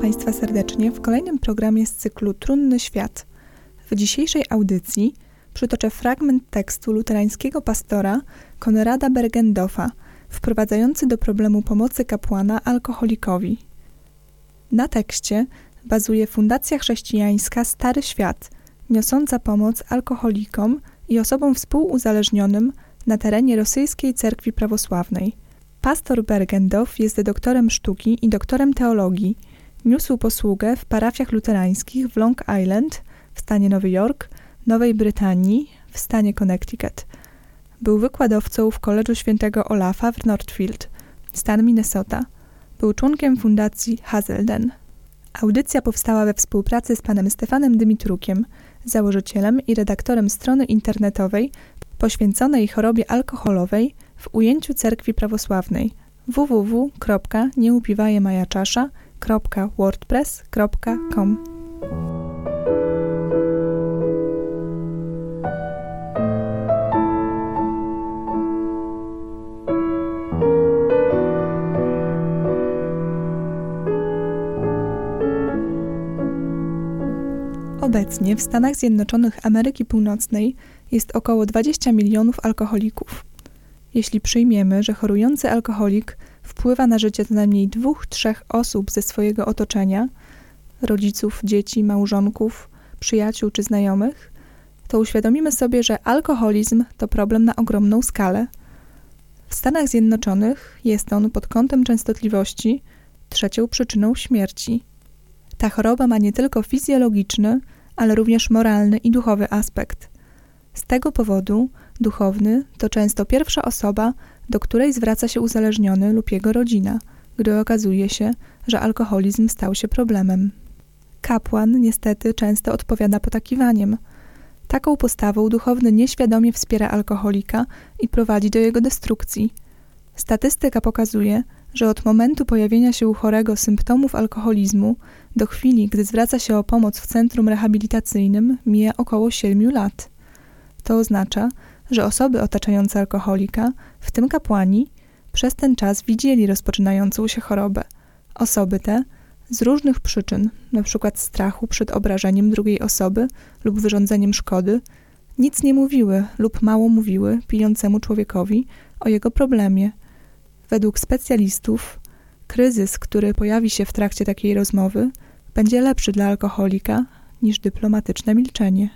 Państwa serdecznie w kolejnym programie z cyklu Trunny Świat. W dzisiejszej audycji przytoczę fragment tekstu luterańskiego pastora Konrada Bergendorfa, wprowadzający do problemu pomocy kapłana alkoholikowi. Na tekście bazuje Fundacja Chrześcijańska Stary Świat, niosąca pomoc alkoholikom i osobom współuzależnionym na terenie rosyjskiej cerkwi prawosławnej. Pastor Bergendow jest doktorem sztuki i doktorem teologii – Niósł posługę w parafiach luterańskich w Long Island w stanie Nowy Jork, Nowej Brytanii w stanie Connecticut. Był wykładowcą w Koledżu Świętego Olafa w Northfield, stan Minnesota. Był członkiem fundacji Hazelden. Audycja powstała we współpracy z panem Stefanem Dymitrukiem, założycielem i redaktorem strony internetowej poświęconej chorobie alkoholowej w ujęciu cerkwi prawosławnej www.nieupiwajemajaczasza.com www.wordpress.com Obecnie w Stanach Zjednoczonych Ameryki Północnej jest około 20 milionów alkoholików. Jeśli przyjmiemy, że chorujący alkoholik wpływa na życie co najmniej dwóch, trzech osób ze swojego otoczenia rodziców, dzieci, małżonków, przyjaciół czy znajomych to uświadomimy sobie, że alkoholizm to problem na ogromną skalę. W Stanach Zjednoczonych jest on pod kątem częstotliwości trzecią przyczyną śmierci. Ta choroba ma nie tylko fizjologiczny, ale również moralny i duchowy aspekt. Z tego powodu duchowny to często pierwsza osoba, do której zwraca się uzależniony lub jego rodzina, gdy okazuje się, że alkoholizm stał się problemem. Kapłan niestety często odpowiada potakiwaniem. Taką postawą duchowny nieświadomie wspiera alkoholika i prowadzi do jego destrukcji. Statystyka pokazuje, że od momentu pojawienia się u chorego symptomów alkoholizmu do chwili, gdy zwraca się o pomoc w centrum rehabilitacyjnym, mija około 7 lat. To oznacza, że osoby otaczające alkoholika, w tym kapłani, przez ten czas widzieli rozpoczynającą się chorobę. Osoby te z różnych przyczyn, np. strachu przed obrażeniem drugiej osoby lub wyrządzeniem szkody, nic nie mówiły lub mało mówiły pijącemu człowiekowi o jego problemie. Według specjalistów, kryzys, który pojawi się w trakcie takiej rozmowy, będzie lepszy dla alkoholika niż dyplomatyczne milczenie.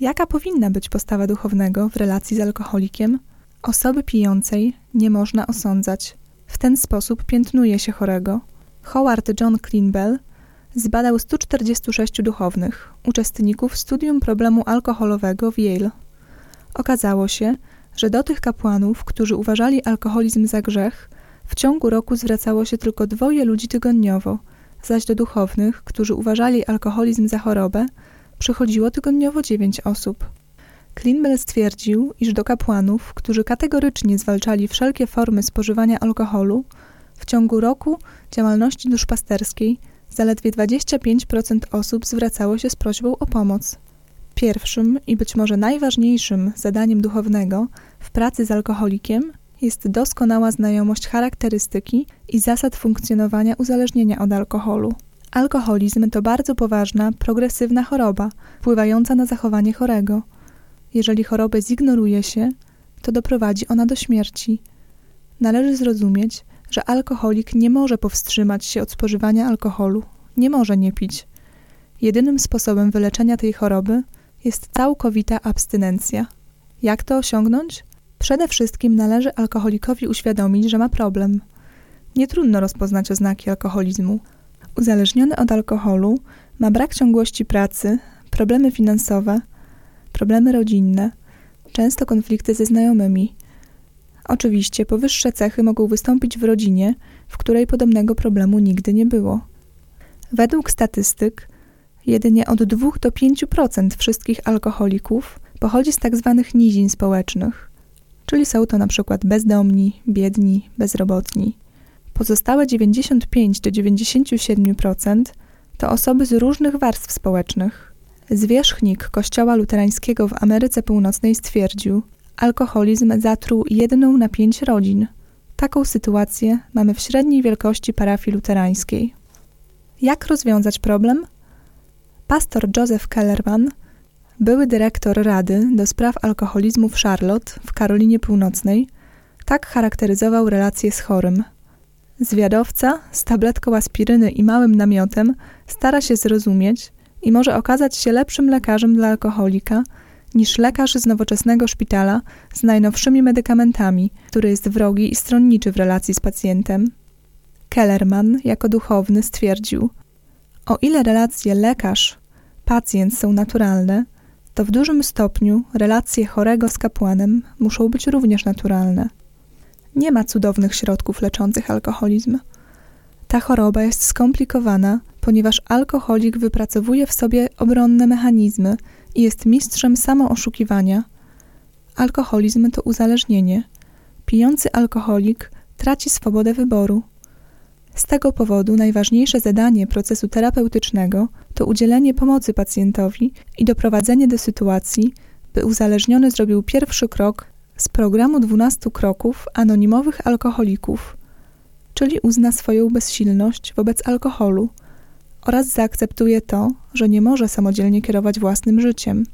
Jaka powinna być postawa duchownego w relacji z alkoholikiem? Osoby pijącej nie można osądzać. W ten sposób piętnuje się chorego. Howard John Clinbell zbadał 146 duchownych, uczestników studium problemu alkoholowego w Yale. Okazało się, że do tych kapłanów, którzy uważali alkoholizm za grzech, w ciągu roku zwracało się tylko dwoje ludzi tygodniowo, zaś do duchownych, którzy uważali alkoholizm za chorobę, przychodziło tygodniowo dziewięć osób. Klinbel stwierdził, iż do kapłanów, którzy kategorycznie zwalczali wszelkie formy spożywania alkoholu, w ciągu roku działalności duszpasterskiej zaledwie 25% osób zwracało się z prośbą o pomoc. Pierwszym i być może najważniejszym zadaniem duchownego w pracy z alkoholikiem jest doskonała znajomość charakterystyki i zasad funkcjonowania uzależnienia od alkoholu. Alkoholizm to bardzo poważna, progresywna choroba, wpływająca na zachowanie chorego. Jeżeli chorobę zignoruje się, to doprowadzi ona do śmierci. Należy zrozumieć, że alkoholik nie może powstrzymać się od spożywania alkoholu, nie może nie pić. jedynym sposobem wyleczenia tej choroby jest całkowita abstynencja. Jak to osiągnąć? Przede wszystkim należy alkoholikowi uświadomić, że ma problem. Nie trudno rozpoznać oznaki alkoholizmu. Uzależniony od alkoholu ma brak ciągłości pracy, problemy finansowe, problemy rodzinne, często konflikty ze znajomymi. Oczywiście powyższe cechy mogą wystąpić w rodzinie, w której podobnego problemu nigdy nie było. Według statystyk, jedynie od 2 do 5% wszystkich alkoholików pochodzi z tzw. Tak nizin społecznych, czyli są to przykład bezdomni, biedni, bezrobotni. Pozostałe 95 do 97% to osoby z różnych warstw społecznych. Zwierzchnik Kościoła Luterańskiego w Ameryce Północnej stwierdził, alkoholizm zatruł jedną na pięć rodzin. Taką sytuację mamy w średniej wielkości parafii luterańskiej. Jak rozwiązać problem? Pastor Joseph Kellerman, były dyrektor Rady do spraw alkoholizmu w Charlotte w Karolinie Północnej, tak charakteryzował relacje z chorym. Zwiadowca z tabletką aspiryny i małym namiotem stara się zrozumieć i może okazać się lepszym lekarzem dla alkoholika niż lekarz z nowoczesnego szpitala z najnowszymi medykamentami, który jest wrogi i stronniczy w relacji z pacjentem. Kellerman jako duchowny stwierdził: O ile relacje lekarz-pacjent są naturalne, to w dużym stopniu relacje chorego z kapłanem muszą być również naturalne. Nie ma cudownych środków leczących alkoholizm. Ta choroba jest skomplikowana, ponieważ alkoholik wypracowuje w sobie obronne mechanizmy i jest mistrzem samooszukiwania. Alkoholizm to uzależnienie. Pijący alkoholik traci swobodę wyboru. Z tego powodu najważniejsze zadanie procesu terapeutycznego to udzielenie pomocy pacjentowi i doprowadzenie do sytuacji, by uzależniony zrobił pierwszy krok z programu 12 kroków anonimowych alkoholików, czyli uzna swoją bezsilność wobec alkoholu oraz zaakceptuje to, że nie może samodzielnie kierować własnym życiem.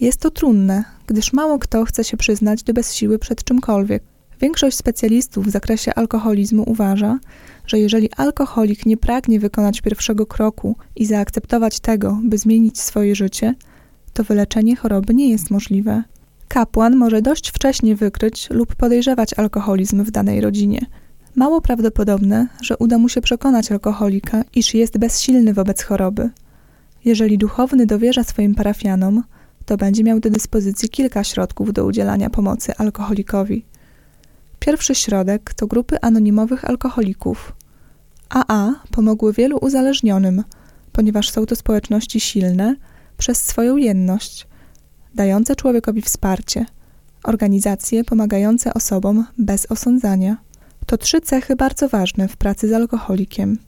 Jest to trudne, gdyż mało kto chce się przyznać do bezsiły przed czymkolwiek. Większość specjalistów w zakresie alkoholizmu uważa, że jeżeli alkoholik nie pragnie wykonać pierwszego kroku i zaakceptować tego, by zmienić swoje życie, to wyleczenie choroby nie jest możliwe. Kapłan może dość wcześnie wykryć lub podejrzewać alkoholizm w danej rodzinie. Mało prawdopodobne, że uda mu się przekonać alkoholika, iż jest bezsilny wobec choroby. Jeżeli duchowny dowierza swoim parafianom, to będzie miał do dyspozycji kilka środków do udzielania pomocy alkoholikowi. Pierwszy środek to grupy anonimowych alkoholików. AA pomogły wielu uzależnionym, ponieważ są to społeczności silne przez swoją jedność, dające człowiekowi wsparcie, organizacje pomagające osobom bez osądzania. To trzy cechy bardzo ważne w pracy z alkoholikiem.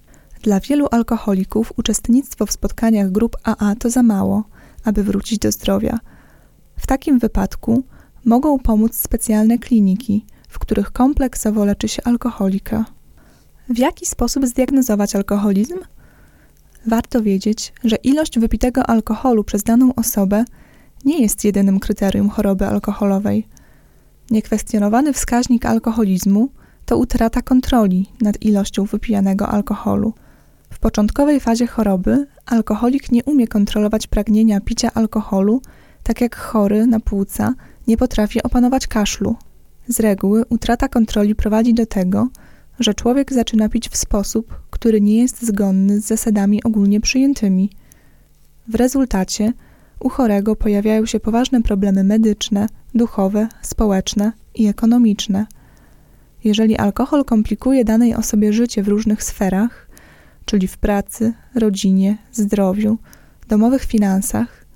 Dla wielu alkoholików uczestnictwo w spotkaniach grup AA to za mało, aby wrócić do zdrowia. W takim wypadku mogą pomóc specjalne kliniki – w których kompleksowo leczy się alkoholika. W jaki sposób zdiagnozować alkoholizm? Warto wiedzieć, że ilość wypitego alkoholu przez daną osobę nie jest jedynym kryterium choroby alkoholowej. Niekwestionowany wskaźnik alkoholizmu to utrata kontroli nad ilością wypijanego alkoholu. W początkowej fazie choroby alkoholik nie umie kontrolować pragnienia picia alkoholu, tak jak chory na płuca nie potrafi opanować kaszlu. Z reguły utrata kontroli prowadzi do tego, że człowiek zaczyna pić w sposób, który nie jest zgodny z zasadami ogólnie przyjętymi. W rezultacie u chorego pojawiają się poważne problemy medyczne, duchowe, społeczne i ekonomiczne. Jeżeli alkohol komplikuje danej osobie życie w różnych sferach, czyli w pracy, rodzinie, zdrowiu, domowych finansach,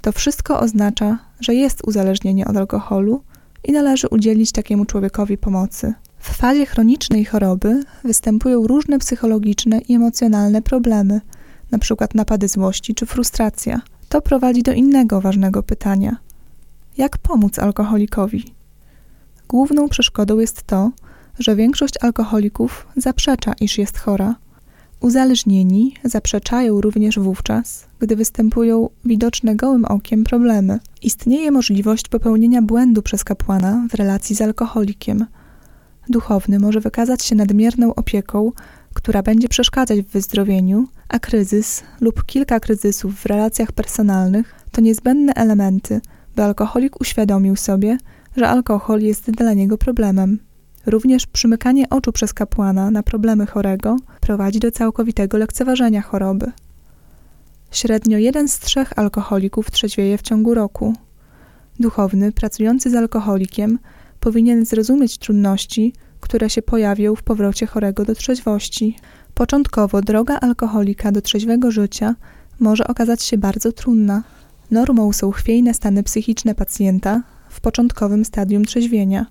to wszystko oznacza, że jest uzależnienie od alkoholu i należy udzielić takiemu człowiekowi pomocy. W fazie chronicznej choroby występują różne psychologiczne i emocjonalne problemy, np. napady złości czy frustracja. To prowadzi do innego ważnego pytania: jak pomóc alkoholikowi? Główną przeszkodą jest to, że większość alkoholików zaprzecza, iż jest chora. Uzależnieni zaprzeczają również wówczas, gdy występują widoczne gołym okiem problemy. Istnieje możliwość popełnienia błędu przez kapłana w relacji z alkoholikiem. Duchowny może wykazać się nadmierną opieką, która będzie przeszkadzać w wyzdrowieniu, a kryzys lub kilka kryzysów w relacjach personalnych to niezbędne elementy, by alkoholik uświadomił sobie, że alkohol jest dla niego problemem. Również przymykanie oczu przez kapłana na problemy chorego prowadzi do całkowitego lekceważenia choroby. Średnio jeden z trzech alkoholików trzeźwieje w ciągu roku. Duchowny, pracujący z alkoholikiem, powinien zrozumieć trudności, które się pojawią w powrocie chorego do trzeźwości. Początkowo droga alkoholika do trzeźwego życia może okazać się bardzo trudna. Normą są chwiejne stany psychiczne pacjenta w początkowym stadium trzeźwienia.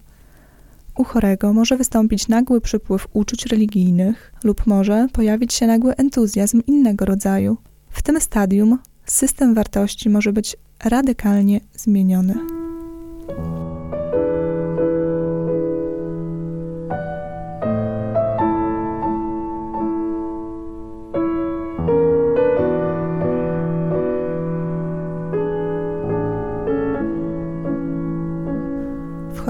U chorego może wystąpić nagły przypływ uczuć religijnych lub może pojawić się nagły entuzjazm innego rodzaju. W tym stadium system wartości może być radykalnie zmieniony.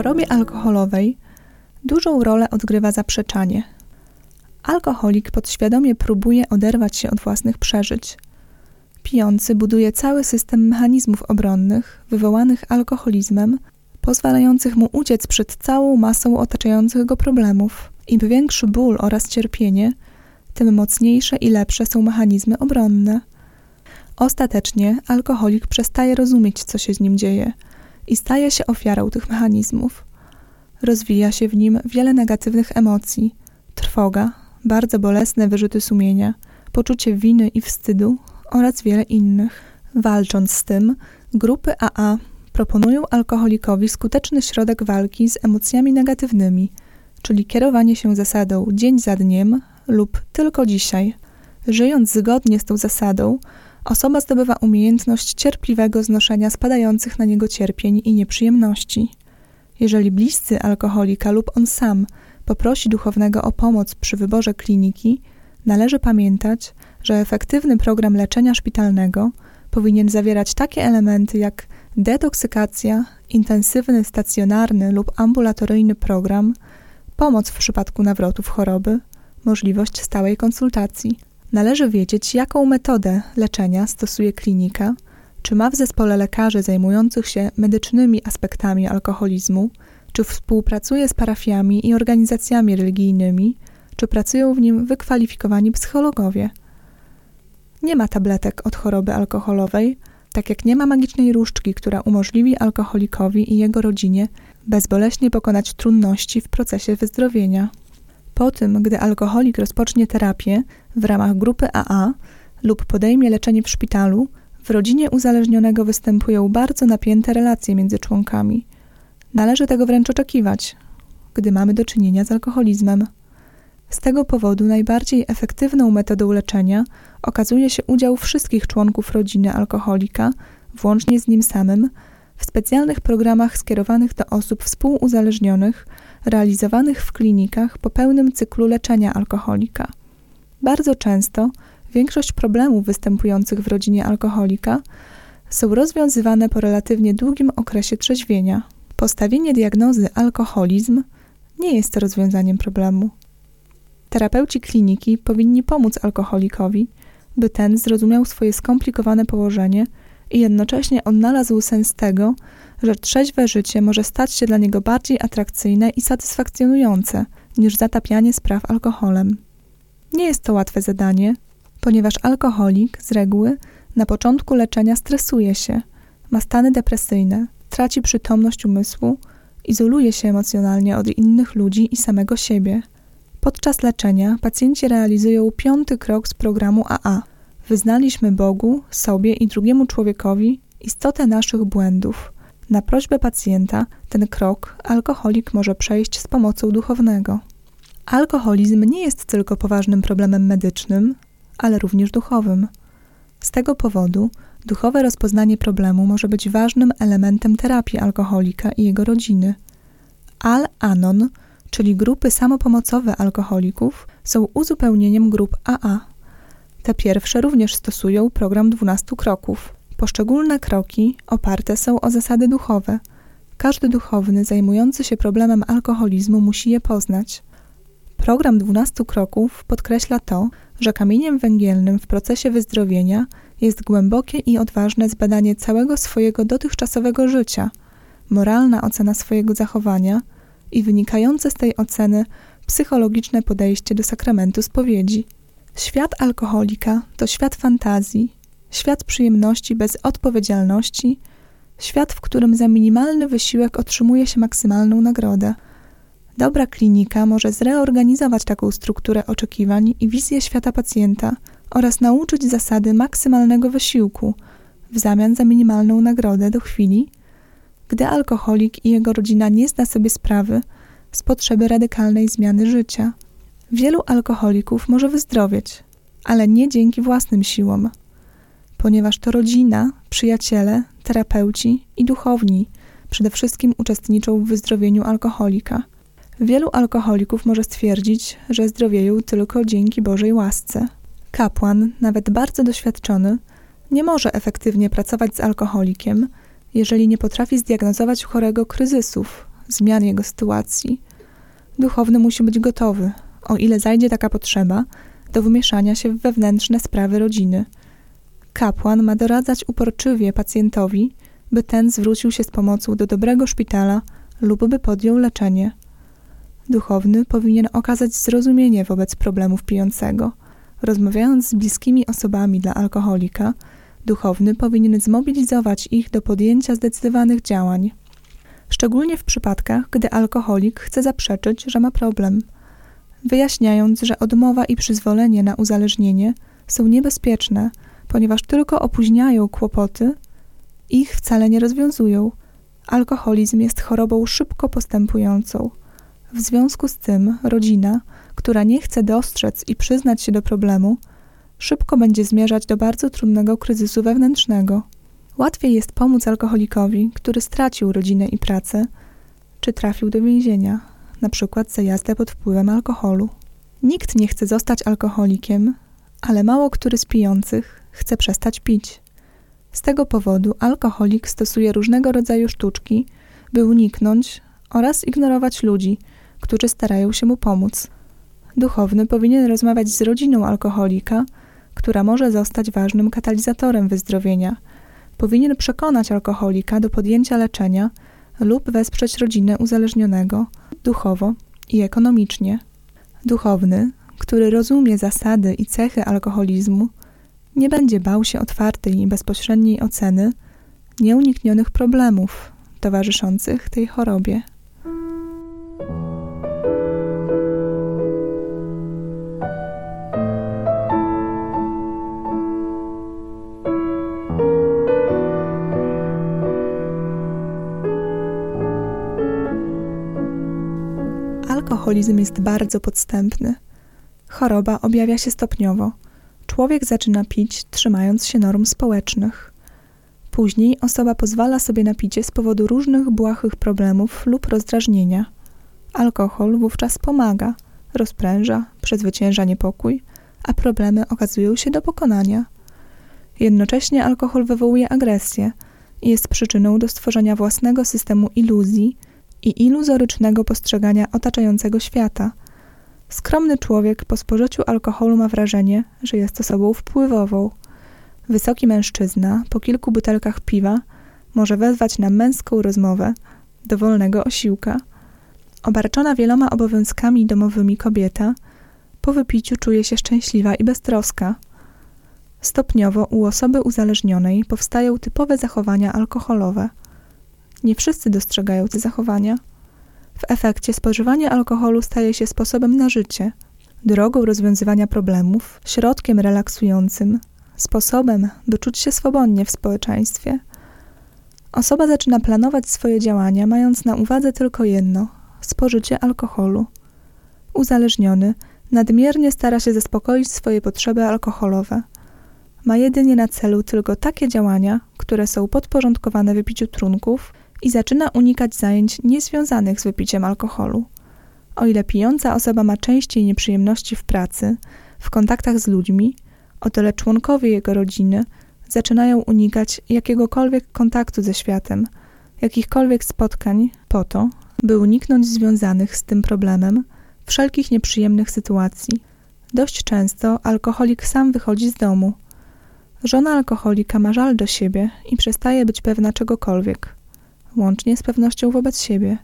Chorobie alkoholowej dużą rolę odgrywa zaprzeczanie. Alkoholik podświadomie próbuje oderwać się od własnych przeżyć. Pijący buduje cały system mechanizmów obronnych wywołanych alkoholizmem, pozwalających mu uciec przed całą masą otaczających go problemów. Im większy ból oraz cierpienie, tym mocniejsze i lepsze są mechanizmy obronne. Ostatecznie alkoholik przestaje rozumieć, co się z nim dzieje i staje się ofiarą tych mechanizmów. Rozwija się w nim wiele negatywnych emocji: trwoga, bardzo bolesne wyrzuty sumienia, poczucie winy i wstydu oraz wiele innych. Walcząc z tym, grupy AA proponują alkoholikowi skuteczny środek walki z emocjami negatywnymi, czyli kierowanie się zasadą dzień za dniem lub tylko dzisiaj. Żyjąc zgodnie z tą zasadą, osoba zdobywa umiejętność cierpliwego znoszenia spadających na niego cierpień i nieprzyjemności. Jeżeli bliscy alkoholika lub on sam poprosi duchownego o pomoc przy wyborze kliniki, należy pamiętać, że efektywny program leczenia szpitalnego powinien zawierać takie elementy jak detoksykacja, intensywny stacjonarny lub ambulatoryjny program, pomoc w przypadku nawrotów choroby, możliwość stałej konsultacji. Należy wiedzieć, jaką metodę leczenia stosuje klinika, czy ma w zespole lekarzy zajmujących się medycznymi aspektami alkoholizmu, czy współpracuje z parafiami i organizacjami religijnymi, czy pracują w nim wykwalifikowani psychologowie. Nie ma tabletek od choroby alkoholowej, tak jak nie ma magicznej różdżki, która umożliwi alkoholikowi i jego rodzinie bezboleśnie pokonać trudności w procesie wyzdrowienia. Po tym, gdy alkoholik rozpocznie terapię w ramach grupy AA lub podejmie leczenie w szpitalu, w rodzinie uzależnionego występują bardzo napięte relacje między członkami. Należy tego wręcz oczekiwać, gdy mamy do czynienia z alkoholizmem. Z tego powodu najbardziej efektywną metodą leczenia okazuje się udział wszystkich członków rodziny alkoholika, włącznie z nim samym, w specjalnych programach skierowanych do osób współuzależnionych, realizowanych w klinikach po pełnym cyklu leczenia alkoholika. Bardzo często większość problemów występujących w rodzinie alkoholika są rozwiązywane po relatywnie długim okresie trzeźwienia. Postawienie diagnozy alkoholizm nie jest rozwiązaniem problemu. Terapeuci kliniki powinni pomóc alkoholikowi, by ten zrozumiał swoje skomplikowane położenie i jednocześnie odnalazł sens tego, że trzeźwe życie może stać się dla niego bardziej atrakcyjne i satysfakcjonujące niż zatapianie spraw alkoholem. Nie jest to łatwe zadanie, ponieważ alkoholik z reguły na początku leczenia stresuje się, ma stany depresyjne, traci przytomność umysłu, izoluje się emocjonalnie od innych ludzi i samego siebie. Podczas leczenia pacjenci realizują piąty krok z programu AA. Wyznaliśmy Bogu, sobie i drugiemu człowiekowi istotę naszych błędów. Na prośbę pacjenta ten krok alkoholik może przejść z pomocą duchownego. Alkoholizm nie jest tylko poważnym problemem medycznym, ale również duchowym. Z tego powodu duchowe rozpoznanie problemu może być ważnym elementem terapii alkoholika i jego rodziny. Al-Anon, czyli grupy samopomocowe alkoholików, są uzupełnieniem grup AA. Te pierwsze również stosują program 12 kroków. Poszczególne kroki oparte są o zasady duchowe. Każdy duchowny zajmujący się problemem alkoholizmu musi je poznać. Program 12 kroków podkreśla to, że kamieniem węgielnym w procesie wyzdrowienia jest głębokie i odważne zbadanie całego swojego dotychczasowego życia, moralna ocena swojego zachowania i wynikające z tej oceny psychologiczne podejście do sakramentu spowiedzi. Świat alkoholika to świat fantazji, świat przyjemności bez odpowiedzialności, świat, w którym za minimalny wysiłek otrzymuje się maksymalną nagrodę. Dobra klinika może zreorganizować taką strukturę oczekiwań i wizję świata pacjenta oraz nauczyć zasady maksymalnego wysiłku w zamian za minimalną nagrodę do chwili, gdy alkoholik i jego rodzina nie zda sobie sprawy z potrzeby radykalnej zmiany życia. Wielu alkoholików może wyzdrowieć, ale nie dzięki własnym siłom, ponieważ to rodzina, przyjaciele, terapeuci i duchowni przede wszystkim uczestniczą w wyzdrowieniu alkoholika. Wielu alkoholików może stwierdzić, że zdrowieją tylko dzięki Bożej łasce. Kapłan, nawet bardzo doświadczony, nie może efektywnie pracować z alkoholikiem, jeżeli nie potrafi zdiagnozować chorego kryzysów, zmian jego sytuacji. Duchowny musi być gotowy, o ile zajdzie taka potrzeba, do wmieszania się w wewnętrzne sprawy rodziny. Kapłan ma doradzać uporczywie pacjentowi, by ten zwrócił się z pomocą do dobrego szpitala lub by podjął leczenie. Duchowny powinien okazać zrozumienie wobec problemów pijącego. Rozmawiając z bliskimi osobami dla alkoholika, duchowny powinien zmobilizować ich do podjęcia zdecydowanych działań. Szczególnie w przypadkach, gdy alkoholik chce zaprzeczyć, że ma problem – wyjaśniając, że odmowa i przyzwolenie na uzależnienie są niebezpieczne, ponieważ tylko opóźniają kłopoty, ich wcale nie rozwiązują. Alkoholizm jest chorobą szybko postępującą. W związku z tym rodzina, która nie chce dostrzec i przyznać się do problemu, szybko będzie zmierzać do bardzo trudnego kryzysu wewnętrznego. Łatwiej jest pomóc alkoholikowi, który stracił rodzinę i pracę, czy trafił do więzienia, na przykład za jazdę pod wpływem alkoholu. Nikt nie chce zostać alkoholikiem, ale mało który z pijących chce przestać pić. Z tego powodu alkoholik stosuje różnego rodzaju sztuczki, by uniknąć oraz ignorować ludzi, którzy starają się mu pomóc. Duchowny powinien rozmawiać z rodziną alkoholika, która może zostać ważnym katalizatorem wyzdrowienia. Powinien przekonać alkoholika do podjęcia leczenia lub wesprzeć rodzinę uzależnionego duchowo i ekonomicznie. Duchowny, który rozumie zasady i cechy alkoholizmu, nie będzie bał się otwartej i bezpośredniej oceny nieuniknionych problemów towarzyszących tej chorobie. Alkoholizm jest bardzo podstępny. Choroba objawia się stopniowo. Człowiek zaczyna pić, trzymając się norm społecznych. Później osoba pozwala sobie na picie z powodu różnych błahych problemów lub rozdrażnienia. Alkohol wówczas pomaga, rozpręża, przezwycięża niepokój, a problemy okazują się do pokonania. Jednocześnie alkohol wywołuje agresję i jest przyczyną do stworzenia własnego systemu iluzji, i iluzorycznego postrzegania otaczającego świata. Skromny człowiek po spożyciu alkoholu ma wrażenie, że jest osobą wpływową. Wysoki mężczyzna po kilku butelkach piwa może wezwać na męską rozmowę, dowolnego osiłka. Obarczona wieloma obowiązkami domowymi kobieta po wypiciu czuje się szczęśliwa i beztroska. Stopniowo u osoby uzależnionej powstają typowe zachowania alkoholowe – nie wszyscy dostrzegają te zachowania. W efekcie spożywanie alkoholu staje się sposobem na życie, drogą rozwiązywania problemów, środkiem relaksującym, sposobem, by czuć się swobodnie w społeczeństwie. Osoba zaczyna planować swoje działania, mając na uwadze tylko jedno spożycie alkoholu. Uzależniony nadmiernie stara się zaspokoić swoje potrzeby alkoholowe. Ma jedynie na celu tylko takie działania, które są podporządkowane wypiciu trunków i zaczyna unikać zajęć niezwiązanych z wypiciem alkoholu. O ile pijąca osoba ma częściej nieprzyjemności w pracy, w kontaktach z ludźmi, o tyle członkowie jego rodziny zaczynają unikać jakiegokolwiek kontaktu ze światem, jakichkolwiek spotkań po to, by uniknąć związanych z tym problemem wszelkich nieprzyjemnych sytuacji. Dość często alkoholik sam wychodzi z domu. Żona alkoholika ma żal do siebie i przestaje być pewna czegokolwiek, łącznie z pewnością wobec siebie.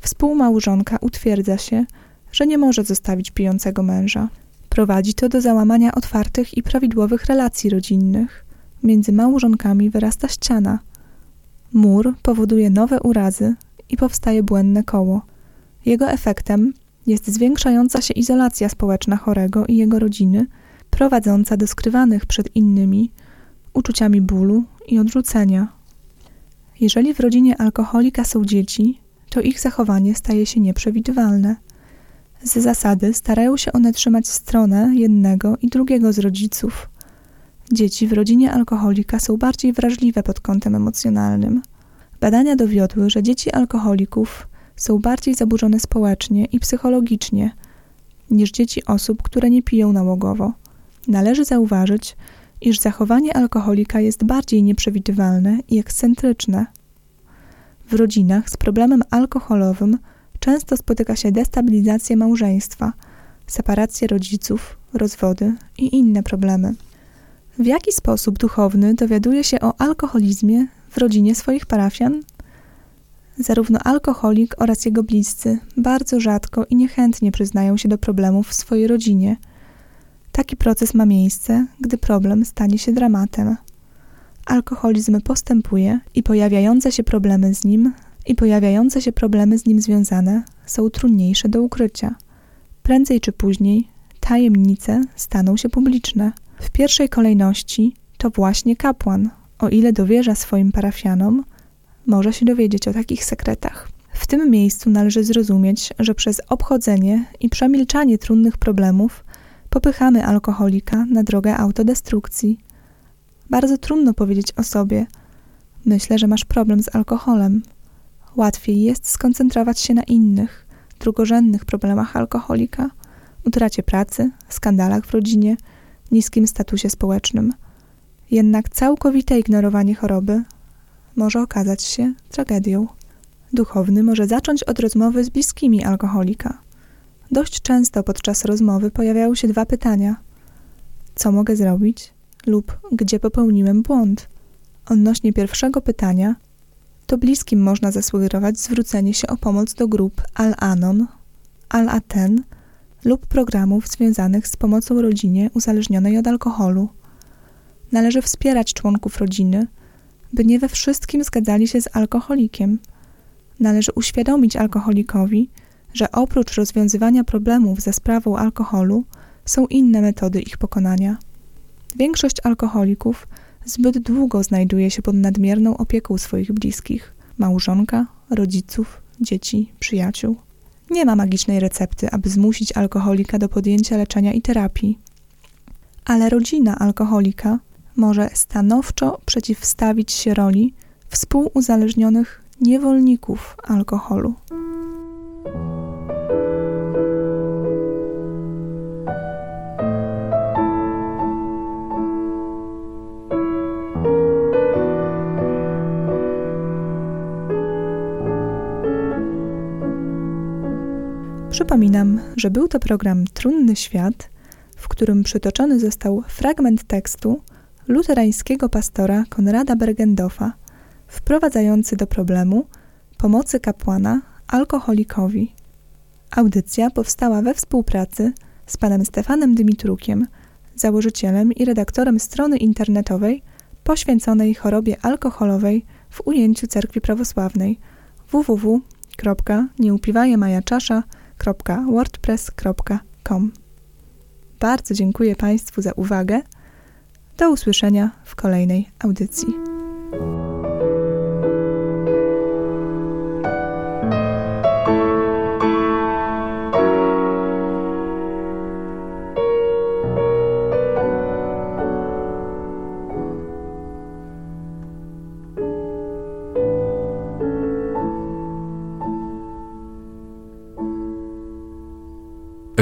Współmałżonka utwierdza się, że nie może zostawić pijącego męża. Prowadzi to do załamania otwartych i prawidłowych relacji rodzinnych. Między małżonkami wyrasta ściana. Mur powoduje nowe urazy i powstaje błędne koło. Jego efektem jest zwiększająca się izolacja społeczna chorego i jego rodziny, prowadząca do skrywanych przed innymi uczuciami bólu i odrzucenia. Jeżeli w rodzinie alkoholika są dzieci, to ich zachowanie staje się nieprzewidywalne. Z zasady starają się one trzymać stronę jednego i drugiego z rodziców. Dzieci w rodzinie alkoholika są bardziej wrażliwe pod kątem emocjonalnym. Badania dowiodły, że dzieci alkoholików są bardziej zaburzone społecznie i psychologicznie niż dzieci osób, które nie piją nałogowo. Należy zauważyć, iż zachowanie alkoholika jest bardziej nieprzewidywalne i ekscentryczne. W rodzinach z problemem alkoholowym często spotyka się destabilizacja małżeństwa, separacje rodziców, rozwody i inne problemy. W jaki sposób duchowny dowiaduje się o alkoholizmie w rodzinie swoich parafian? Zarówno alkoholik oraz jego bliscy bardzo rzadko i niechętnie przyznają się do problemów w swojej rodzinie. Taki proces ma miejsce, gdy problem stanie się dramatem. Alkoholizm postępuje i pojawiające się problemy z nim i pojawiające się problemy z nim związane są trudniejsze do ukrycia. Prędzej czy później tajemnice staną się publiczne. W pierwszej kolejności to właśnie kapłan, o ile dowierza swoim parafianom, może się dowiedzieć o takich sekretach. W tym miejscu należy zrozumieć, że przez obchodzenie i przemilczanie trudnych problemów popychamy alkoholika na drogę autodestrukcji. Bardzo trudno powiedzieć o sobie: Myślę, że masz problem z alkoholem. Łatwiej jest skoncentrować się na innych, drugorzędnych problemach alkoholika, utracie pracy, skandalach w rodzinie, niskim statusie społecznym. Jednak całkowite ignorowanie choroby może okazać się tragedią. Duchowny może zacząć od rozmowy z bliskimi alkoholika. Dość często podczas rozmowy pojawiają się dwa pytania: co mogę zrobić lub gdzie popełniłem błąd? Odnośnie pierwszego pytania, to bliskim można zasugerować zwrócenie się o pomoc do grup Al-Anon, Al-Aten lub programów związanych z pomocą rodzinie uzależnionej od alkoholu. Należy wspierać członków rodziny, by nie we wszystkim zgadzali się z alkoholikiem. Należy uświadomić alkoholikowi, że oprócz rozwiązywania problemów ze sprawą alkoholu są inne metody ich pokonania. Większość alkoholików zbyt długo znajduje się pod nadmierną opieką swoich bliskich małżonka, rodziców, dzieci, przyjaciół. Nie ma magicznej recepty, aby zmusić alkoholika do podjęcia leczenia i terapii. Ale rodzina alkoholika może stanowczo przeciwstawić się roli współuzależnionych niewolników alkoholu. Przypominam, że był to program Trunny Świat, w którym przytoczony został fragment tekstu luterańskiego pastora Konrada Bergendorfa, wprowadzający do problemu pomocy kapłana alkoholikowi. Audycja powstała we współpracy z panem Stefanem Dymitrukiem, założycielem i redaktorem strony internetowej poświęconej chorobie alkoholowej w ujęciu Cerkwi Prawosławnej www.nieupiwajemajaczasza.wordpress.com Bardzo dziękuję Państwu za uwagę do usłyszenia w kolejnej audycji.